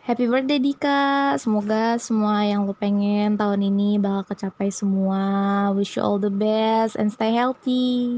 Happy birthday Dika, semoga semua yang lo pengen tahun ini bakal kecapai semua. Wish you all the best and stay healthy.